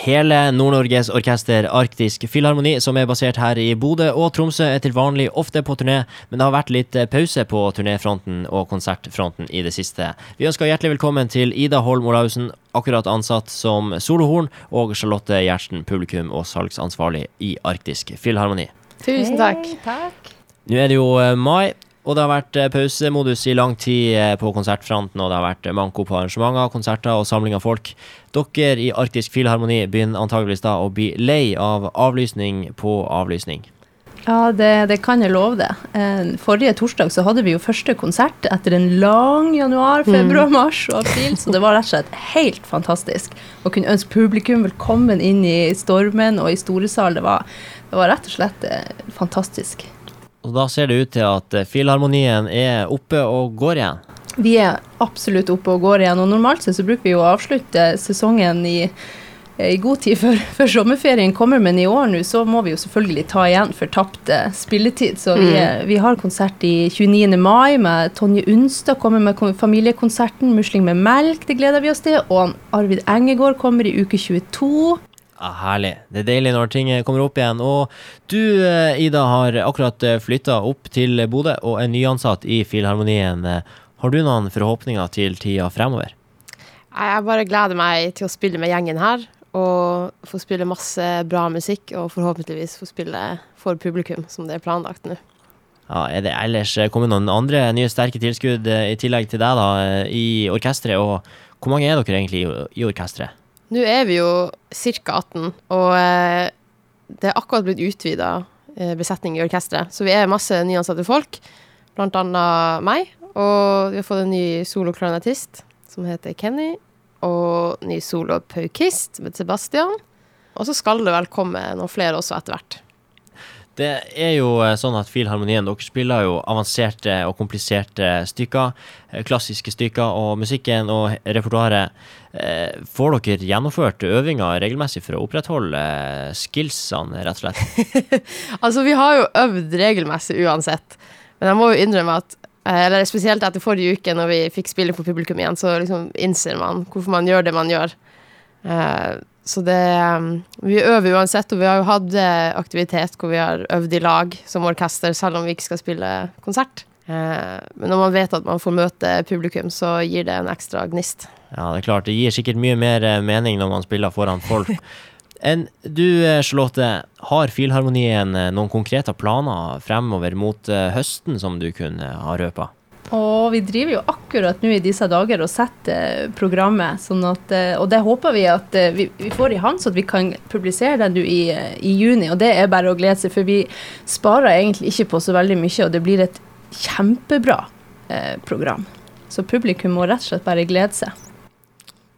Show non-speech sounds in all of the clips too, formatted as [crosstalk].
hele Nord-Norges orkester Arktisk Filharmoni, som er basert her i Bodø og Tromsø, er til vanlig ofte på turné, men det har vært litt eh, pause på turnéfronten og konsertfronten i det siste. Vi ønsker hjertelig velkommen til Ida Holm Olaussen, akkurat ansatt som solohorn, og Charlotte Gjertsen, publikum og salgsansvarlig i Arktisk Filharmoni. Tusen takk. Hey, takk. Nå er det jo eh, mai, og det har vært eh, pausemodus i lang tid eh, på konsertfronten, og det har vært eh, manko på arrangementer, konserter og samling av folk. Dere i Arktisk Filharmoni begynner antageligvis da å bli lei av avlysning på avlysning. Ja, det, det kan jeg love deg. Eh, Forrige torsdag så hadde vi jo første konsert etter en lang januar, februar, mars og april, så det var rett og slett helt fantastisk. Å kunne ønske publikum velkommen inn i stormen og i Storesal, det var, det var rett og slett fantastisk. Og da ser det ut til at eh, Filharmonien er oppe og går igjen. Vi er absolutt oppe og går igjen, og normalt sett så bruker vi jo å avslutte sesongen i, i god tid før, [laughs] før sommerferien kommer, men i år nå så må vi jo selvfølgelig ta igjen for tapt eh, spilletid. Så vi, er- vi har konsert i 29. mai med Tonje Unstad kommer med familiekonserten 'Musling med melk', det gleder vi oss til. Og Arvid Engegård kommer i uke 22. Ja, herlig. Det er deilig når ting eh, kommer opp igjen. Og du, eh, Ida, har akkurat flytta opp til Bodø og er nyansatt i Filharmonien. Eh, Har du noen forhåpninger til tida fremover? Jeg bare gleder meg til å spille med gjengen her. Og få spille masse bra musikk, og forhåpentligvis få spille for publikum, som det er planlagt nå. Ja, er det ellers eh, kommet noen andre nye sterke tilskudd eh, i tillegg til deg da, eh, i orkestret? Og hvor mange er dere egentlig i, i orkestret? Nå er vi jo ca. 18, og eh, det er akkurat blitt utvida besetning i orkesteret. Så vi er masse nyansatte folk, blant annet meg. Og vi har fått en ny soloklarinettist som heter Kenny. Og ny solopaukist med Sebastian. Og så skal det vel komme noen flere også etter hvert. Det er jo eh, sånn at Filharmonien, dere spiller jo avanserte og kompliserte stykker. eh, Klassiske stykker, og musikken og repertoaret. eh, Får dere gjennomført øvinger regelmessig for å opprettholde skillsene, rett og slett? [laughs] Altså, vi har jo øvd regelmessig uansett. Men jeg må jo innrømme at Eller spesielt etter forrige uke, når vi fikk spille for publikum igjen, så liksom innser man hvorfor man gjør det man gjør. Eh, Så det um, Vi øver uansett, og vi har jo hatt eh, aktivitet hvor vi har øvd i lag som orkester, selv om vi ikke skal spille konsert. Eh, Men når man vet at man får møte publikum, så gir det en ekstra gnist. Ja, det er klart, det gir sikkert mye mer eh, mening når man spiller foran folk. [laughs] Enn du, Charlotte, har Filharmonien noen konkrete planer fremover mot høsten som du kunne ha røpa? Og vi driver jo akkurat nå i disse dager og setter programmet, sånn at, eh, og det håper vi at eh, vi, vi får i havn, så at vi kan publisere den nå i, eh, i juni. Og det er bare å glede seg, for vi sparer egentlig ikke på så veldig mye, og det blir et kjempebra eh, program. Så publikum må rett og slett bare glede seg.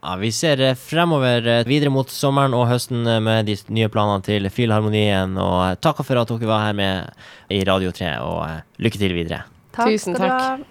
Ja, Vi ser fremover videre mot sommeren og høsten med de nye planene til Filharmonien. Og takk for at dere var her med i Radio 3, og lykke til videre. Takk Tusen takk.